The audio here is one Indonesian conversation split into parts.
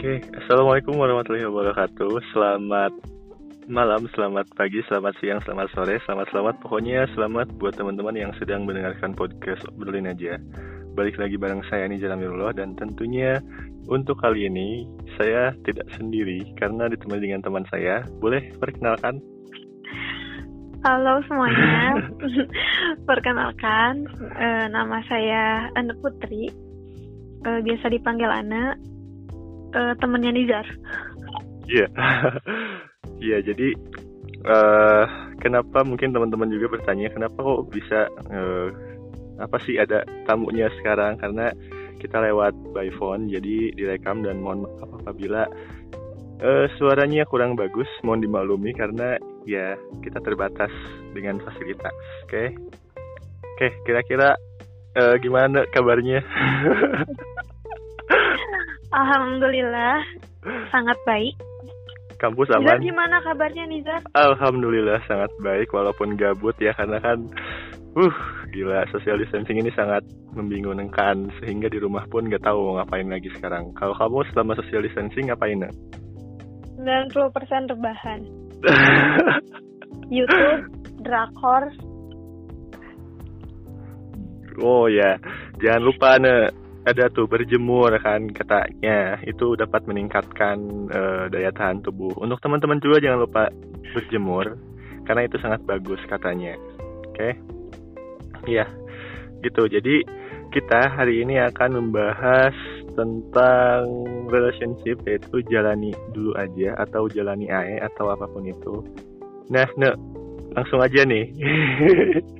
Oke, Assalamualaikum warahmatullahi wabarakatuh. Selamat malam, selamat pagi, selamat siang, selamat sore, selamat selamat. Pokoknya selamat buat teman-teman yang sedang mendengarkan podcast Obrolin aja. Balik lagi bareng saya ini Jalamirullah dan tentunya untuk kali ini saya tidak sendiri karena ditemani dengan teman saya. Boleh perkenalkan? Halo semuanya, perkenalkan uh, nama saya Ana Putri, uh, biasa dipanggil Ana, uh, temennya Nizar. Iya, iya jadi uh, kenapa mungkin teman-teman juga bertanya kenapa kok bisa uh, apa sih ada tamunya sekarang karena kita lewat by phone jadi direkam dan mohon maaf apabila uh, suaranya kurang bagus mohon dimaklumi karena ya kita terbatas dengan fasilitas oke okay? oke okay, kira-kira uh, gimana kabarnya Alhamdulillah sangat baik. Kampus aman? Nizar gimana kabarnya Nizar? Alhamdulillah sangat baik walaupun gabut ya karena kan uh gila social distancing ini sangat membingungkan sehingga di rumah pun nggak tahu mau ngapain lagi sekarang. Kalau kamu selama social distancing ngapain 90% rebahan. YouTube, drakor. Oh ya, jangan lupa nih ada tuh berjemur kan katanya itu dapat meningkatkan uh, daya tahan tubuh. Untuk teman-teman juga jangan lupa berjemur karena itu sangat bagus katanya. Oke, okay? iya gitu. Jadi kita hari ini akan membahas tentang relationship yaitu jalani dulu aja atau jalani ae atau apa pun itu. Nah, nah langsung aja nih.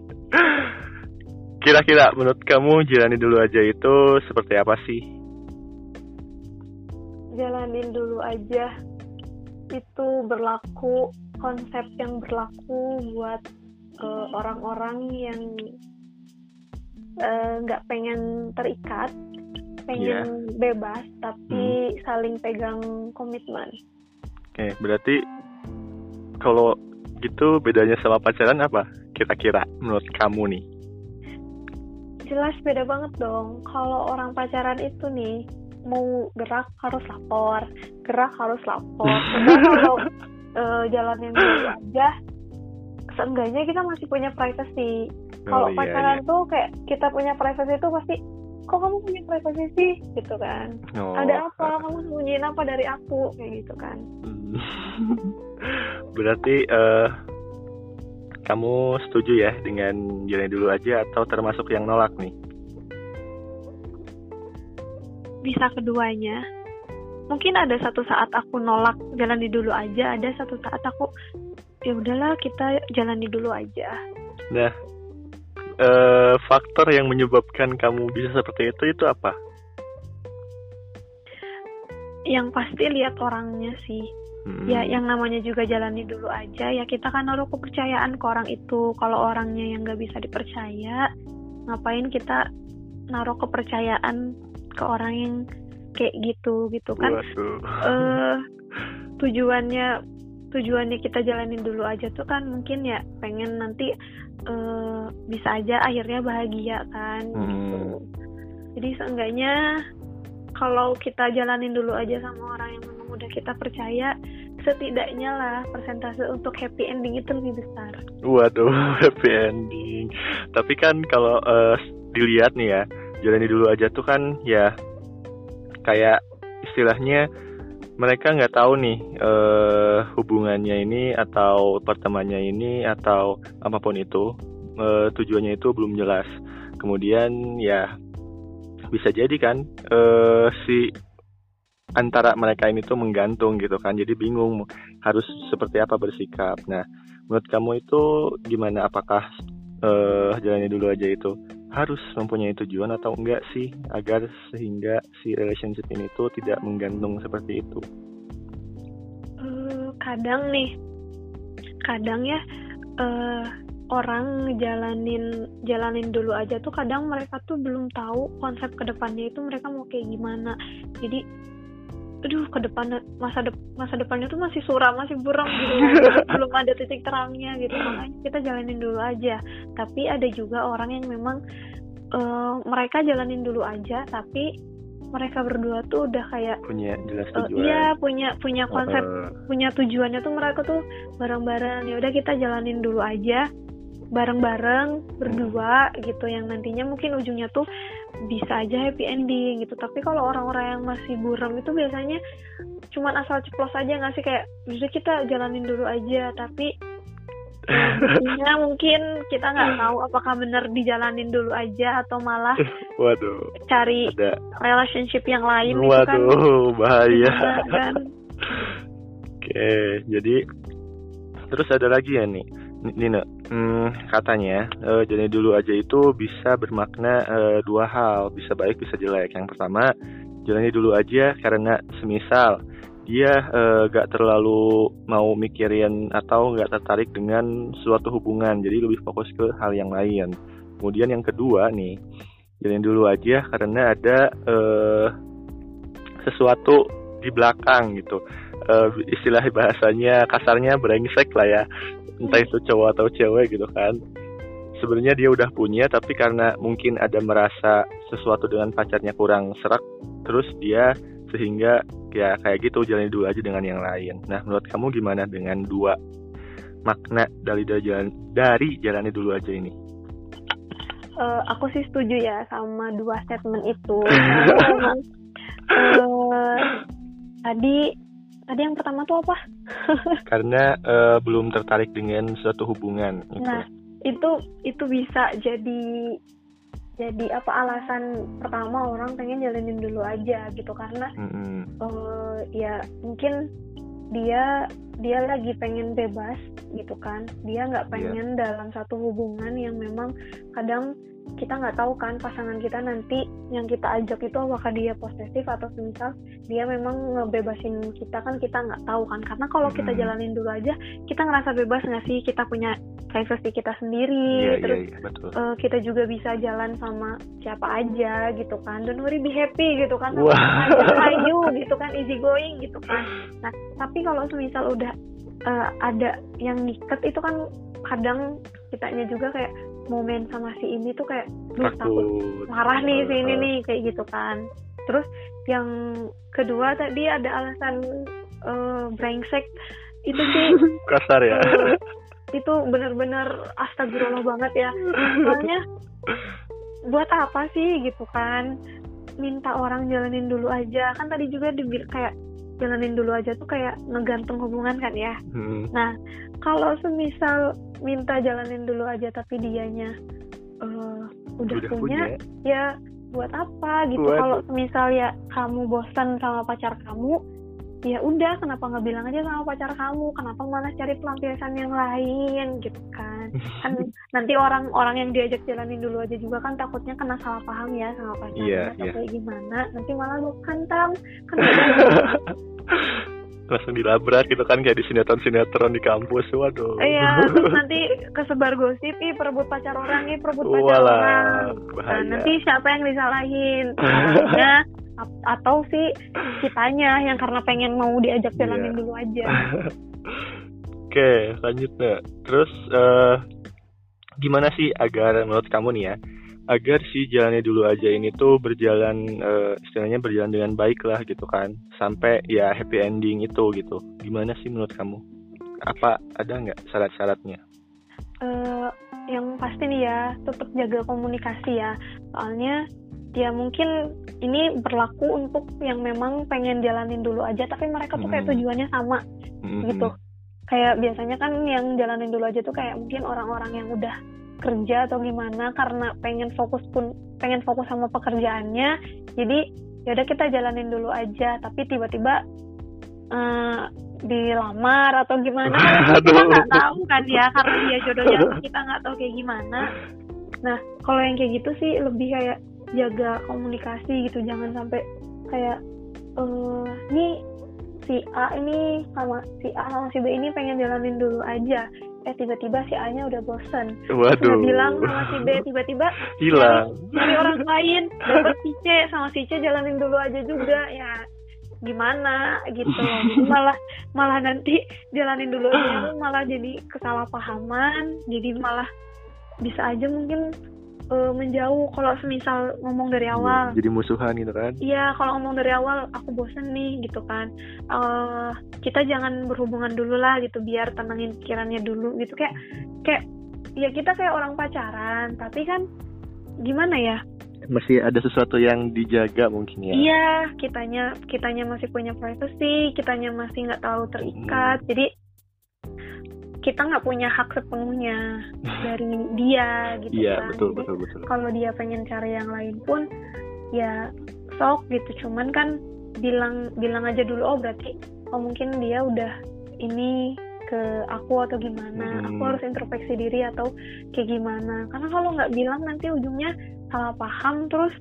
Kira-kira menurut kamu jalani dulu aja itu seperti apa sih? Jalanin dulu aja itu berlaku konsep yang berlaku buat uh, orang-orang yang eh, nggak uh, pengen terikat pengen yeah. bebas tapi hmm. saling pegang komitmen. Oke, okay, berarti kalau gitu bedanya sama pacaran apa? Kira-kira menurut kamu nih? Jelas beda banget dong. Kalau orang pacaran itu nih mau gerak harus lapor, gerak harus lapor. kalau uh, jalan yang dulu aja, seenggaknya kita masih punya privacy. Kalau oh, iya, pacaran iya. tuh kayak kita punya privacy itu pasti kok kamu punya privasi sih gitu kan oh. ada apa kamu sembunyiin apa dari aku kayak gitu kan berarti uh, kamu setuju ya dengan jalan dulu aja atau termasuk yang nolak nih? Bisa keduanya. Mungkin ada satu saat aku nolak jalani dulu aja ada satu saat aku ya udahlah kita jalani dulu aja. Nah uh, faktor yang menyebabkan kamu bisa seperti itu itu apa? Yang pasti lihat orangnya sih. Hmm. Ya, yang namanya juga jalani dulu aja. Ya kita kan naruh kepercayaan ke orang itu. Kalau orangnya yang nggak bisa dipercaya, ngapain kita naruh kepercayaan ke orang yang kayak gitu gitu kan? Uh, tujuannya tujuannya kita jalanin dulu aja tuh kan mungkin ya pengen nanti uh, bisa aja akhirnya bahagia kan gitu. hmm. gitu. Jadi seenggaknya kalau kita jalanin dulu aja sama orang yang memang udah kita percaya, setidaknya lah persentase untuk happy ending itu lebih besar. Waduh, happy ending. Tapi kan kalau uh, dilihat nih ya, jalani dulu aja tuh kan ya kayak istilahnya mereka nggak tahu nih uh, hubungannya ini atau pertemanannya ini atau apa pun itu uh, tujuannya itu belum jelas. Kemudian ya bisa jadi kan uh, si antara mereka ini tuh menggantung gitu kan. Jadi bingung harus seperti apa bersikap. Nah, menurut kamu itu gimana? Apakah uh, jalannya dulu aja itu harus mempunyai tujuan atau enggak sih agar sehingga si relationship ini tuh tidak menggantung seperti itu? Uh, kadang nih, kadang ya uh, orang jalanin jalanin dulu aja tuh kadang mereka tuh belum tahu konsep ke depannya itu mereka mau kayak gimana. Jadi aduh ke depan masa de masa depannya tuh masih suram masih buram gitu belum ada titik terangnya gitu makanya kita jalanin dulu aja tapi ada juga orang yang memang uh, mereka jalanin dulu aja tapi mereka berdua tuh udah kayak punya jelas eh, tujuan. Uh, iya, punya punya konsep, uh, punya tujuannya tuh mereka tuh bareng-bareng. Ya udah kita jalanin dulu aja bareng-bareng berdua gitu. Yang nantinya mungkin ujungnya tuh bisa aja happy ending gitu. Tapi kalau orang-orang yang masih buram itu biasanya cuman asal ceplos aja nggak sih? Kayak bisa kita jalanin dulu aja tapi ya, mungkin kita nggak tahu apakah benar dijalanin dulu aja atau malah waduh. cari ada. relationship yang lain waduh kan, bahaya. Kan? Oke jadi terus ada lagi ya nih Nina hmm, katanya uh, jadi dulu aja itu bisa bermakna uh, dua hal bisa baik bisa jelek. Yang pertama jalani dulu aja karena semisal dia uh, gak terlalu mau mikirin atau gak tertarik dengan suatu hubungan jadi lebih fokus ke hal yang lain. Kemudian yang kedua nih jalan dulu aja karena ada uh, sesuatu di belakang gitu uh, istilah bahasanya kasarnya brengsek lah ya entah itu cowok atau cewek gitu kan sebenarnya dia udah punya tapi karena mungkin ada merasa sesuatu dengan pacarnya kurang serak terus dia sehingga ya kayak gitu jalani dulu aja dengan yang lain. Nah, menurut kamu gimana dengan dua makna dari dari jalan dari jalani dulu aja ini? Uh, aku sih setuju ya sama dua statement itu. uh, tadi tadi yang pertama tuh apa? Karena uh, belum tertarik dengan suatu hubungan. Itu. Nah, itu itu bisa jadi jadi apa alasan pertama orang pengen jalanin dulu aja gitu karena mm-hmm. uh, ya mungkin dia dia lagi pengen bebas gitu kan dia nggak iya. pengen yeah. dalam satu hubungan yang memang kadang kita nggak tahu kan pasangan kita nanti yang kita ajak itu apakah dia posesif atau misal dia memang ngebebasin kita kan kita nggak tahu kan. Karena kalau kita jalanin dulu aja kita ngerasa bebas nggak sih? Kita punya privacy kita sendiri yeah, iya, terus yeah, yeah, betul. Uh, kita juga bisa jalan sama siapa aja gitu kan. Don't worry be happy gitu kan. Sama wow. aja gitu kan easy going gitu kan. Nah tapi kalau semisal udah uh, ada yang ngikat itu kan kadang kitanya juga kayak momen sama si ini tuh kayak duh takut marah nih si ini nih kayak gitu kan. Terus yang kedua tadi ada alasan uh, brengsek. Itu sih kasar ya. Uh, itu benar-benar astagfirullah banget ya. Soalnya buat apa sih gitu kan? Minta orang jalanin dulu aja. Kan tadi juga dibilang kayak jalanin dulu aja tuh kayak ngegantung hubungan kan ya. Hmm. nah kalau semisal minta jalanin dulu aja tapi dianya uh, udah, udah punya, punya. ya buat apa gitu? Kalau misal ya kamu bosan sama pacar kamu ya udah kenapa nggak bilang aja sama pacar kamu? Kenapa malah cari pelampiasan yang lain gitu kan? Kan nanti orang-orang yang diajak jalanin dulu aja juga kan takutnya kena salah paham ya sama pacarnya. Yeah, atau yeah. kayak gimana? Nanti malah lu kantam kan langsung dilabrak gitu kan kayak di sinetron-sinetron di kampus. Waduh. Iya terus nanti kesebar gosip ih perebut pacar orang ih perebut pacar Walah, orang. Nah, nanti siapa yang disalahin? Ya atau sih kitanya yang karena pengen mau diajak jalanin yeah. dulu aja. Oke lanjut nih terus uh, gimana sih agar menurut kamu nih ya agar si jalannya dulu aja ini tuh berjalan uh, istilahnya berjalan dengan baik lah gitu kan sampai ya happy ending itu gitu. Gimana sih menurut kamu? Apa ada nggak syarat-syaratnya? Uh, yang pasti nih ya tetap jaga komunikasi ya. Soalnya ya mungkin ini berlaku untuk yang memang pengen jalanin dulu aja tapi mereka tuh kayak hmm. tujuannya sama hmm. gitu kayak biasanya kan yang jalanin dulu aja tuh kayak mungkin orang-orang yang udah kerja atau gimana karena pengen fokus pun pengen fokus sama pekerjaannya jadi ya udah kita jalanin dulu aja tapi tiba-tiba uh, dilamar atau gimana kan kita nggak tahu kan ya karena dia jodohnya kita nggak tahu kayak gimana nah kalau yang kayak gitu sih lebih kayak jaga komunikasi gitu jangan sampai kayak uh, nih si A ini sama si A sama si B ini pengen jalanin dulu aja. Eh tiba-tiba si A-nya udah bosen. Waduh. bilang sama si B tiba-tiba hilang dari orang lain. Dapat si C sama si C jalanin dulu aja juga. Ya gimana gitu. Malah malah nanti jalanin dulu aja. Malah jadi kesalahpahaman. Jadi malah bisa aja mungkin uh, menjauh kalau semisal ngomong dari iya, awal. jadi musuhan gitu kan? Iya kalau ngomong dari awal aku bosen nih gitu kan. Uh, kita jangan berhubungan dulu lah gitu biar tenangin pikirannya dulu gitu. Kayak kayak ya kita kayak orang pacaran tapi kan gimana ya? Masih ada sesuatu yang dijaga mungkin ya? Iya kitanya kitanya masih punya privacy kitanya masih nggak terlalu terikat. Hmm. jadi kita nggak punya hak sepenuhnya dari dia gitu iya, kan. betul betul betul. Kalau dia pengen cari yang lain pun ya sok gitu. Cuman kan bilang bilang aja dulu oh berarti oh mungkin dia udah ini ke aku atau gimana. Hmm. Aku harus introspeksi diri atau kayak gimana. Karena kalau nggak bilang nanti ujungnya salah paham terus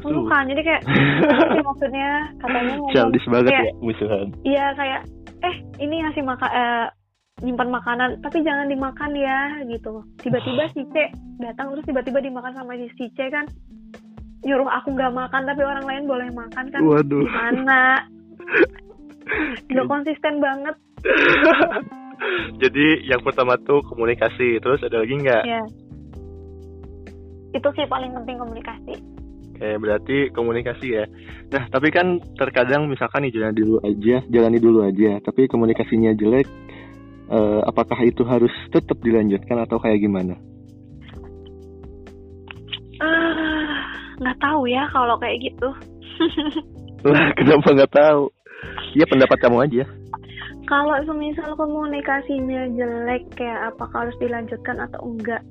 musuhan. Jadi kayak maksudnya katanya ngomong childish banget kayak, ya musuhan. Iya kayak eh ini ngasih makan eh, nyimpan makanan tapi jangan dimakan ya gitu. Tiba-tiba si C datang terus tiba-tiba dimakan sama si C kan. Nyuruh aku nggak makan tapi orang lain boleh makan kan. Waduh. gimana? Nggak konsisten banget. Jadi yang pertama tuh komunikasi terus ada lagi nggak? Ya. itu sih paling penting komunikasi. Oke, berarti komunikasi ya. Nah, tapi kan terkadang misalkan nih jalan dulu aja, jalani dulu aja, tapi komunikasinya jelek, uh, apakah itu harus tetap dilanjutkan atau kayak gimana? Eh, nggak uh, tahu ya kalau kayak gitu. kenapa nggak tahu? Iya pendapat kamu aja. Kalau semisal komunikasinya jelek, kayak apakah harus dilanjutkan atau enggak?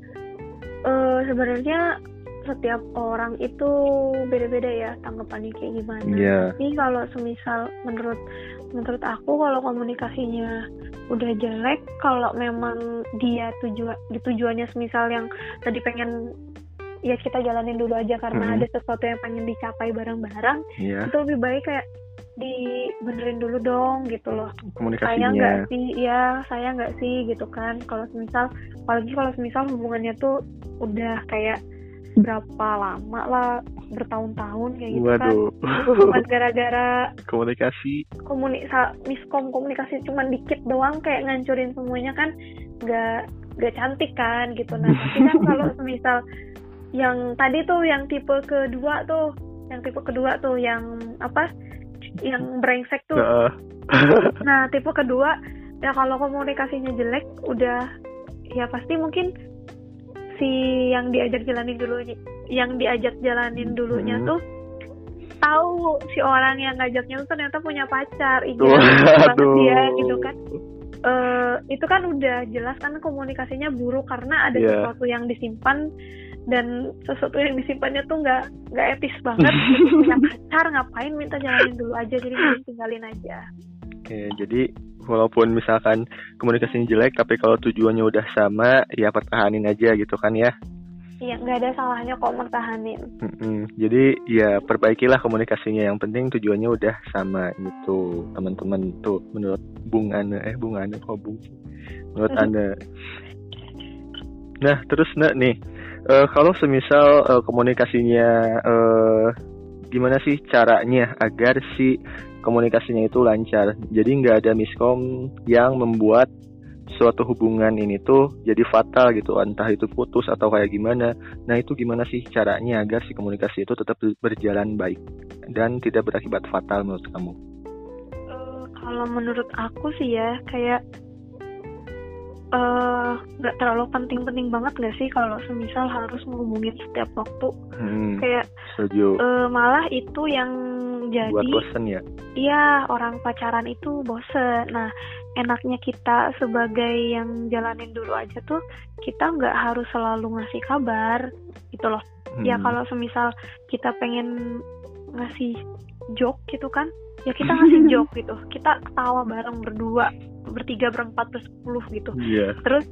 Uh, sebenarnya setiap orang itu beda-beda ya tanggapannya kayak gimana. Yeah. Tapi kalau semisal menurut menurut aku kalau komunikasinya udah jelek kalau memang dia tujuan di tujuannya semisal yang tadi pengen ya kita jalanin dulu aja karena hmm. ada sesuatu yang pengen dicapai bareng-bareng yeah. itu lebih baik kayak dibenerin dulu dong gitu loh komunikasinya saya nggak sih ya saya nggak sih gitu kan kalau semisal apalagi kalau semisal hubungannya tuh udah kayak berapa lama lah bertahun-tahun kayak gitu kan. Waduh. kan cuma gara-gara komunikasi komunik miskom komunikasi cuma dikit doang kayak ngancurin semuanya kan nggak nggak cantik kan gitu nah tapi kan kalau misal yang tadi tuh yang tipe kedua tuh yang tipe kedua tuh yang apa yang brengsek tuh nah tipe kedua ya kalau komunikasinya jelek udah ya pasti mungkin si yang diajak jalanin dulu yang diajak jalanin dulunya hmm. tuh tahu si orang yang ngajaknya tuh ternyata punya pacar iya banget dia gitu kan uh, itu kan udah jelas kan komunikasinya buruk karena ada yeah. sesuatu yang disimpan dan sesuatu yang disimpannya tuh nggak nggak etis banget punya pacar ngapain minta jalanin dulu aja jadi tinggalin aja oke jadi walaupun misalkan komunikasinya jelek tapi kalau tujuannya udah sama ya pertahanin aja gitu kan ya Iya, nggak ada salahnya kok pertahanin. Mm-mm. Jadi ya perbaikilah komunikasinya. Yang penting tujuannya udah sama gitu, teman-teman tuh menurut Bung Ana eh Bung Ana kok Bung menurut Anda. Nah terus nak nih, uh, kalau semisal uh, komunikasinya uh, gimana sih caranya agar si komunikasinya itu lancar. Jadi nggak ada miskom yang membuat suatu hubungan ini tuh jadi fatal gitu, entah itu putus atau kayak gimana. Nah itu gimana sih caranya agar si komunikasi itu tetap berjalan baik dan tidak berakibat fatal menurut kamu? Uh, kalau menurut aku sih ya kayak Eh, nggak uh, terlalu penting-penting banget gak sih kalau semisal harus menghubungin setiap waktu? Hmm, kayak uh, malah itu yang jadi buat bosen ya? Iya orang pacaran itu bosen. Nah enaknya kita sebagai yang jalanin dulu aja tuh kita nggak harus selalu ngasih kabar gitu loh. Ya hmm. ya kalau semisal kita pengen ngasih joke gitu kan ya kita ngasih joke gitu. Kita ketawa bareng berdua bertiga berempat bersepuluh gitu yeah. terus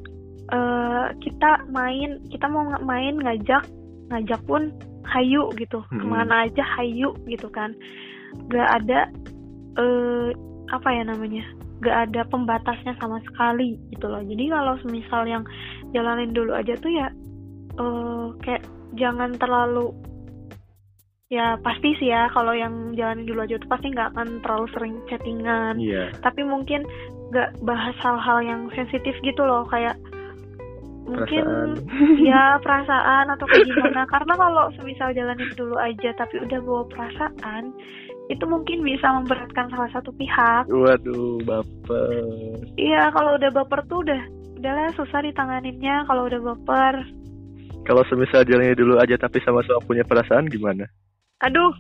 uh, kita main kita mau main ngajak ngajak pun hayu gitu hmm. ke mana aja hayu gitu kan gak ada uh, apa ya namanya gak ada pembatasnya sama sekali gitu loh jadi kalau misal yang jalanin dulu aja tuh ya uh, kayak jangan terlalu ya pasti sih ya kalau yang jalanin dulu aja tuh pasti nggak akan terlalu sering chattingan yeah. tapi mungkin nggak bahas hal-hal yang sensitif gitu loh kayak mungkin perasaan. ya perasaan atau kayak gimana karena kalau semisal jalanin dulu aja tapi udah bawa perasaan itu mungkin bisa memberatkan salah satu pihak Waduh, baper. iya kalau udah baper tuh udah udahlah susah ditanganinnya kalau udah baper Kalau semisal jalannya dulu aja tapi sama-sama punya perasaan gimana? aduh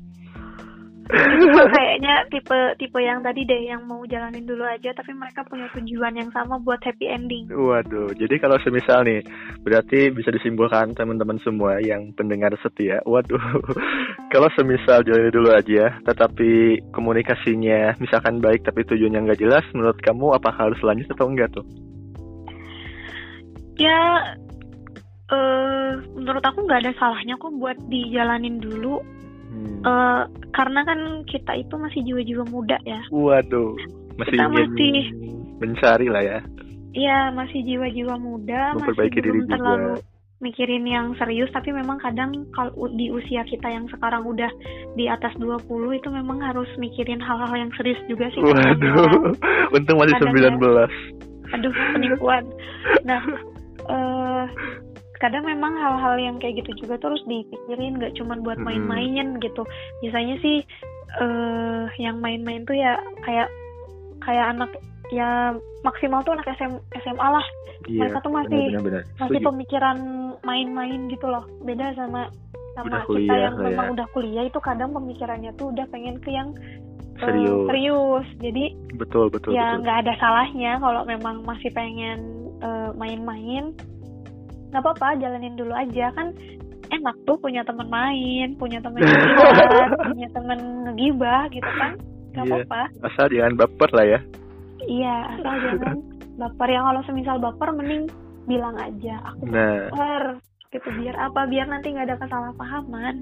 kayaknya tipe tipe yang tadi deh yang mau jalanin dulu aja tapi mereka punya tujuan yang sama buat happy ending Waduh, jadi kalau semisal nih, berarti bisa disimpulkan teman-teman semua yang pendengar setia. Waduh, kalau semisal jalan dulu aja, tetapi komunikasinya misalkan baik tapi tujuannya nggak jelas, menurut kamu apa harus lanjut atau enggak tuh? ya eh menurut aku nggak ada salahnya kok buat dijalanin dulu Hmm. eh karena kan kita itu masih jiwa-jiwa muda ya Waduh, masih Kita ingin masih- mencari lah ya, Iya masih jiwa-jiwa muda masih memperbaiki diri belum juga. terlalu mikirin yang serius tapi memang kadang kalau di usia kita yang sekarang udah di atas 20 itu memang harus mikirin hal-hal yang serius juga sih ya. Waduh, untung masih Kadang 19. aduh penipuan nah eh kadang memang hal-hal yang kayak gitu juga terus dipikirin nggak cuman buat Mm-mm. main-main gitu biasanya sih eh yang main-main tuh ya kayak kayak anak ya maksimal tuh anak SM, SMA lah Iya, Mereka tuh masih- benar-benar. masih Setuju. pemikiran main-main gitu loh beda sama sama Udah kita kuliah yang lah memang ya. udah kuliah itu kadang pemikirannya tuh udah pengen ke yang eh, Serius. serius jadi Betul, betul, ya nggak ada salahnya kalau memang masih pengen eh, main-main nggak apa-apa jalanin dulu aja kan enak tuh punya teman main punya teman punya teman ngegibah gitu kan nggak Iya. apa-apa Asal jangan baper lah ya. iya asal jangan baper yang kalau semisal baper mending bilang aja aku Nah, baper gitu biar apa biar nanti nggak ada kesalahpahaman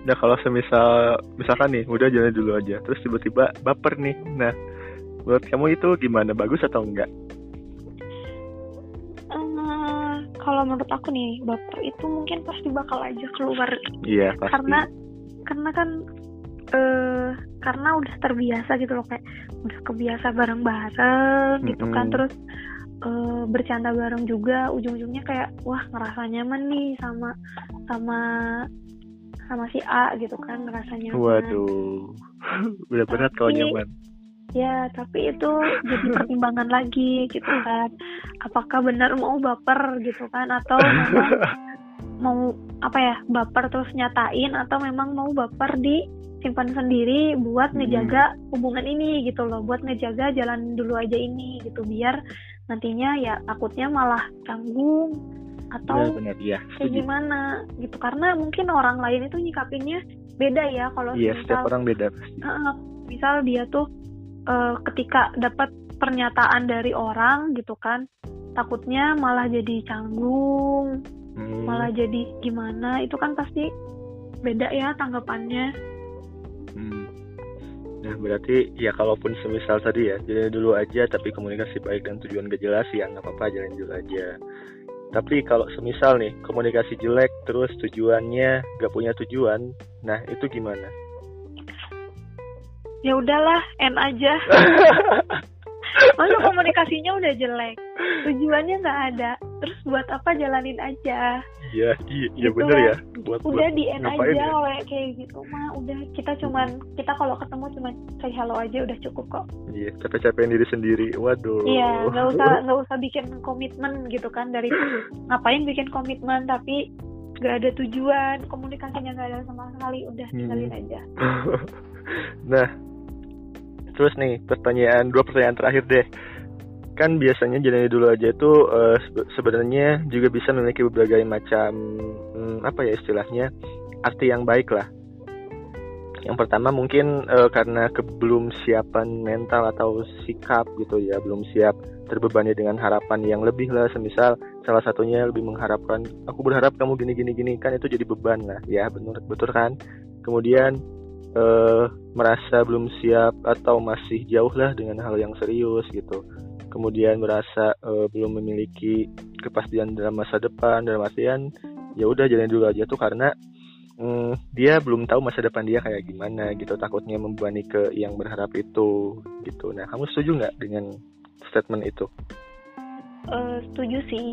Nah kalau semisal misalkan nih udah jalan dulu aja, terus tiba-tiba baper nih. Nah, menurut kamu itu gimana? Bagus atau enggak? Kalau menurut aku nih baper itu mungkin pasti bakal aja keluar Iya pasti. karena karena kan eh karena udah terbiasa gitu loh kayak udah kebiasa bareng-bareng gitu kan Mm-mm. terus eh, bercanda bareng juga ujung-ujungnya kayak wah ngerasa nyaman nih sama sama sama si A gitu kan ngerasa nyaman Waduh, udah berat kalau nyaman. Ya tapi itu jadi pertimbangan lagi gitu kan. Apakah benar mau baper gitu kan? Atau memang mau apa ya baper terus nyatain? Atau memang mau baper di simpan sendiri buat Hmm. ngejaga hubungan ini gitu loh. Buat ngejaga jalan dulu aja ini gitu. Biar nantinya ya takutnya malah canggung atau Benar-benar iya. kayak gimana gitu. Karena mungkin orang lain itu nyikapinnya beda ya. Kalau Iya setiap misal orang beda pasti. Heeh, misal dia tuh eh, ketika dapat pernyataan dari orang gitu kan takutnya malah jadi canggung Hmm. malah jadi gimana itu kan pasti beda ya tanggapannya Hmm. Nah berarti ya kalaupun semisal tadi ya jalan dulu aja tapi komunikasi baik dan tujuan gak jelas ya nggak apa-apa jalan dulu aja. Tapi kalau semisal nih komunikasi jelek terus tujuannya gak punya tujuan, nah itu gimana? Ya udahlah end aja Masa komunikasinya udah jelek tujuannya nggak ada terus buat apa jalanin aja Iya, iya, iya Gitu bener kan. ya. Buat udah buat di end aja ya? kayak gitu mah udah kita cuman kita kalau ketemu cuman say hello aja udah cukup kok Iya, capek-capekin diri sendiri. Waduh. Iya, nggak usah nggak usah bikin komitmen gitu kan dari ngapain bikin komitmen tapi nggak ada tujuan komunikasinya nggak ada sama sekali udah Hmm. tinggalin aja. nah, terus nih pertanyaan dua pertanyaan terakhir deh. Kan biasanya jalani dulu aja itu sebe- sebenarnya juga bisa memiliki berbagai macam hmm, apa ya istilahnya arti yang baik lah. Yang pertama mungkin eh, karena kebelum siapan mental atau sikap gitu ya, belum siap terbebani dengan harapan yang lebih lah. Semisal salah satunya lebih mengharapkan, aku berharap kamu gini gini gini kan itu jadi beban lah, ya benar betul kan. Kemudian eh, merasa belum siap atau masih jauh lah dengan hal yang serius gitu. Kemudian merasa eh, belum memiliki kepastian dalam masa depan, dalam artian ya udah jalan dulu aja tuh karena mm, dia belum tahu masa depan dia kayak gimana gitu. Takutnya membebani ke yang berharap itu gitu. Nah, kamu setuju nggak dengan statement itu? Eh, setuju sih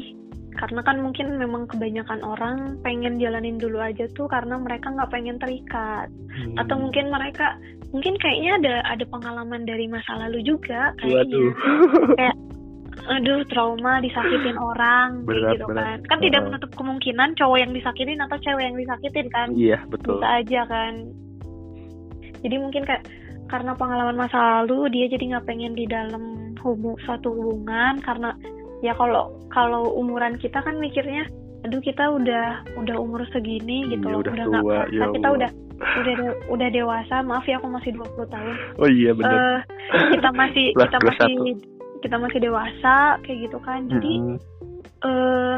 karena kan mungkin memang kebanyakan orang pengen jalanin dulu aja tuh karena mereka nggak pengen terikat. Hmm. atau mungkin mereka mungkin kayaknya ada ada pengalaman dari masa lalu juga kayaknya. Kayak aduh trauma disakitin orang berat, gitu berat. kan. kan uh. tidak menutup kemungkinan cowok yang disakitin atau cewek yang disakitin kan. Iya betul. Bisa aja kan. Jadi mungkin kayak karena pengalaman masa lalu dia jadi nggak pengen di dalam hubung suatu hubungan karena ya kalau kalau umuran kita kan mikirnya aduh kita udah udah umur segini gitu ya, loh udah, udah nggak ya kita udah udah udah dewasa maaf ya aku masih 20 tahun. Oh iya benar uh, kita masih kita masih kita masih dewasa kayak gitu kan. Jadi hmm. uh,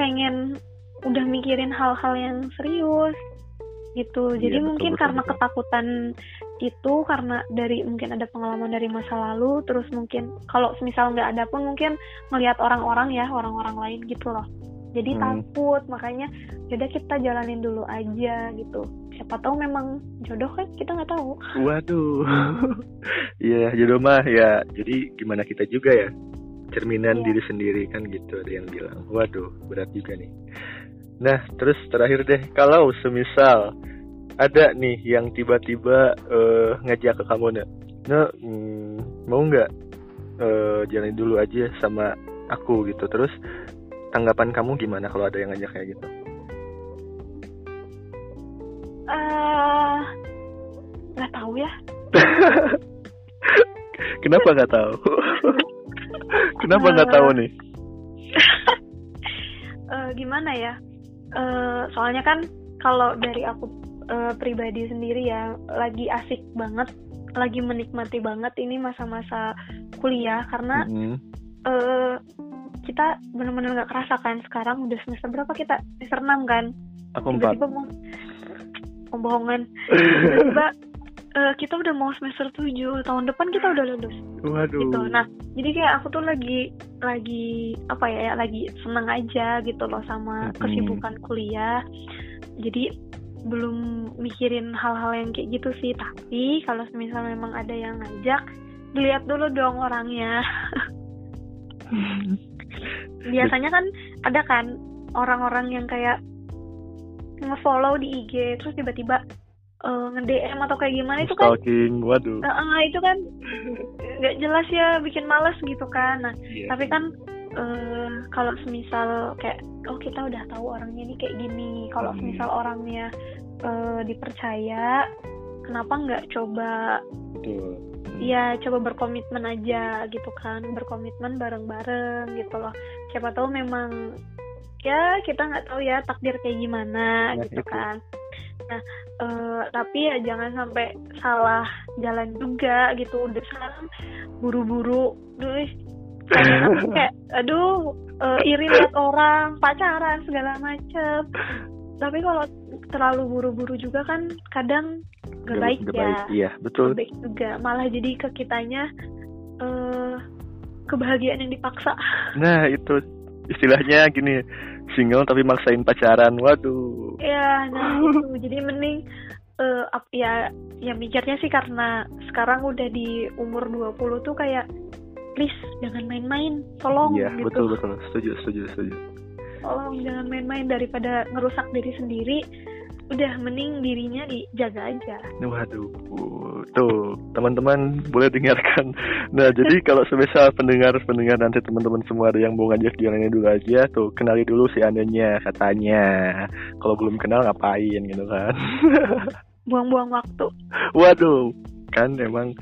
pengen udah mikirin hal-hal yang serius gitu. Iya, jadi betul, mungkin betul, karena betul. ketakutan itu karena dari mungkin ada pengalaman dari masa lalu terus mungkin kalau misal nggak ada pun mungkin melihat orang-orang ya orang-orang lain gitu loh. Jadi hmm. takut makanya yaudah kita jalanin dulu aja gitu. Siapa tahu memang jodoh kan kita nggak tahu. Waduh. Iya jodoh mah ya jadi gimana kita juga ya? Cerminan yeah. diri sendiri kan gitu ada yang bilang. Waduh berat juga nih. Nah, terus terakhir deh, kalau semisal ada nih yang tiba-tiba uh, ngajak ke kamu, nah, nah hmm, mau nggak uh, jalan dulu aja sama aku gitu. Terus tanggapan kamu gimana kalau ada yang ngajak kayak gitu? Uh, nggak tahu ya. Kenapa nggak tahu? Kenapa nggak uh, tahu nih? uh, gimana ya? uh, soalnya kan kalau dari aku uh, pribadi sendiri ya lagi asik banget lagi menikmati banget ini masa-masa kuliah karena mm -hmm. uh, kita benar-benar nggak kerasa kan sekarang udah semester berapa kita? Semester enam kan? Aku empat. tiba-tiba mau pembohongan. Tiba-tiba uh, kita udah mau semester 7 tahun depan kita udah lulus. Waduh. Gitu. Nah jadi kayak aku tuh lagi lagi apa ya, ya lagi seneng aja gitu loh sama kesibukan kuliah. Jadi belum mikirin hal-hal yang kayak gitu sih. Tapi kalau misal memang ada yang ngajak dilihat dulu dong orangnya. Biasanya kan ada kan orang-orang yang kayak ngefollow di IG terus tiba-tiba uh, nge-DM atau kayak gimana itu kan stalking waduh. Uh, uh, itu kan nggak jelas ya bikin males gitu kan. Nah yeah. tapi kan uh, kalau semisal kayak oh kita udah tahu orangnya ini kayak gini kalau hmm. semisal orangnya uh, dipercaya kenapa nggak coba Betul. Ya coba berkomitmen aja gitu kan berkomitmen bareng-bareng gitu loh siapa tahu memang ya kita nggak tahu ya takdir kayak gimana nah, gitu itu. kan Nah, uh, tapi ya jangan sampai salah jalan juga gitu. Udah sekarang buru-buru, dulu kayak aduh uh, iri lihat orang pacaran segala macem. Tapi kalau terlalu buru-buru juga kan kadang gak, gak baik gak ya. Baik, iya, betul. Gak baik juga. Malah jadi ke kitanya uh, kebahagiaan yang dipaksa. Nah, itu istilahnya gini single tapi maksain pacaran waduh ya nah itu jadi mending uh, ya ya mikirnya sih karena sekarang udah di umur 20 tuh kayak please jangan main-main tolong iya gitu. betul betul setuju setuju setuju tolong jangan main-main daripada ngerusak diri sendiri udah mending dirinya dijaga aja. Waduh, tuh teman-teman boleh dengarkan. Nah jadi kalau semisal pendengar-pendengar nanti teman-teman semua ada yang mau ngajak jalannya dulu aja, tuh kenali dulu si andanya katanya. Kalau belum kenal ngapain gitu kan? Buang-buang waktu. Waduh, kan emang.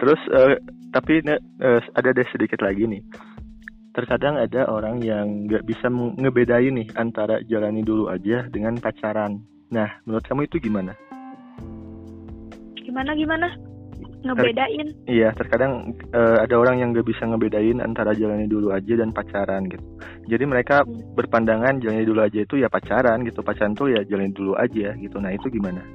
Terus uh, tapi uh, ada deh sedikit lagi nih terkadang ada orang yang nggak bisa ngebedain nih antara jalani dulu aja dengan pacaran. Nah, menurut kamu itu gimana? Gimana gimana? Ngebedain? Ter iya, terkadang uh, ada orang yang nggak bisa ngebedain antara jalani dulu aja dan pacaran gitu. Jadi mereka hmm. berpandangan jalani dulu aja itu ya pacaran gitu, pacaran tuh ya jalani dulu aja gitu. Nah itu gimana?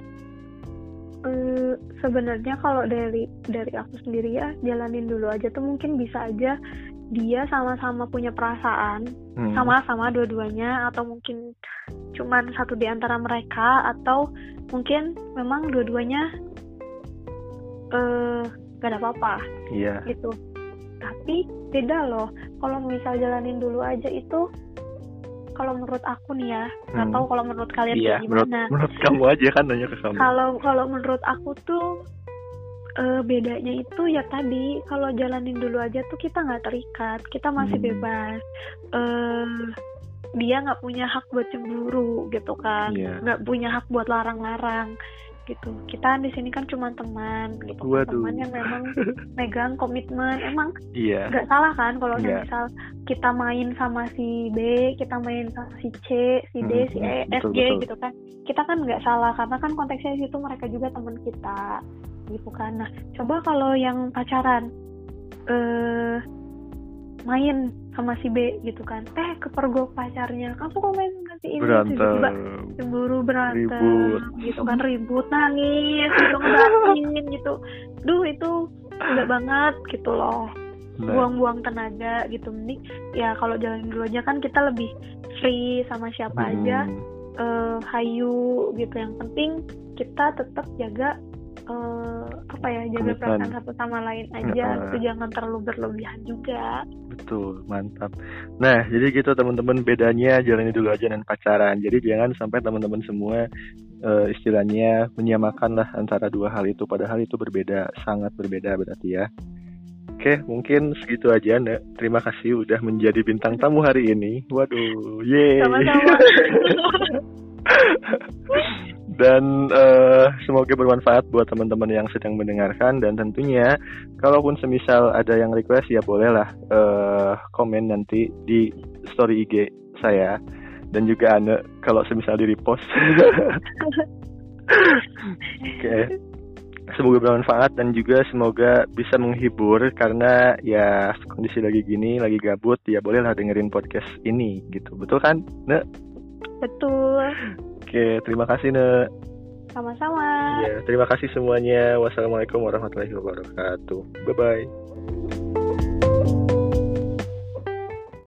Uh, sebenarnya kalau dari dari aku sendiri ya jalanin dulu aja tuh mungkin bisa aja dia sama-sama punya perasaan hmm. sama-sama dua-duanya atau mungkin cuman satu di antara mereka atau mungkin memang dua-duanya eh uh, gak ada apa-apa iya gitu tapi beda loh kalau misal jalanin dulu aja itu kalau menurut aku nih ya nggak hmm. tahu kalau menurut kalian iya, gimana menurut, menurut kamu aja kan nanya ke kamu kalau kalau menurut aku tuh uh, bedanya itu ya tadi kalau jalanin dulu aja tuh kita nggak terikat kita masih hmm. bebas uh, dia nggak punya hak buat cemburu gitu kan iya. nggak yeah. punya hak buat larang-larang gitu. Kita di sini kan cuma teman gitu. Waduh. teman yang memang megang komitmen. Emang iya. nggak salah kan kalau yeah. misal kita main sama si B kita main sama si C si D hmm, si E F G gitu kan. Kita kan nggak salah karena kan konteksnya itu mereka juga teman kita gitu kan. Nah coba kalau yang pacaran eh main sama si B gitu kan. Eh kepergok pacarnya. Kamu kok main nanti ini? Berantem. cemburu berantem ribut. gitu kan. Ribut nangis gitu ngebatin gitu. Duh itu enggak banget gitu loh. Nah. buang-buang tenaga gitu. Mending ya kalau jalan dulu aja kan kita lebih free sama siapa hmm. aja uh, hayu gitu. Yang penting kita tetap jaga uh, apa ya jaga perasaan satu sama lain aja uh, itu jangan terlalu berlebihan juga betul mantap nah jadi gitu teman-teman bedanya jalani dulu aja dan pacaran jadi jangan sampai teman-teman semua uh, istilahnya menyamakan lah antara dua hal itu padahal itu berbeda sangat berbeda berarti ya Oke, mungkin segitu aja, Nek. Terima kasih udah menjadi bintang tamu hari ini. Waduh, yeay. Sama-sama. dan uh, semoga bermanfaat buat teman-teman yang sedang mendengarkan dan tentunya kalaupun semisal ada yang request ya bolehlah uh, komen nanti di story IG saya dan juga Ane kalau semisal di repost. Oke. Okay. Semoga bermanfaat dan juga semoga bisa menghibur karena ya kondisi lagi gini, lagi gabut, ya bolehlah dengerin podcast ini gitu. Betul kan, Ne? Betul. Oke, terima kasih, Ne. Sama-sama. Ya, terima kasih semuanya. Wassalamualaikum warahmatullahi wabarakatuh. Bye-bye.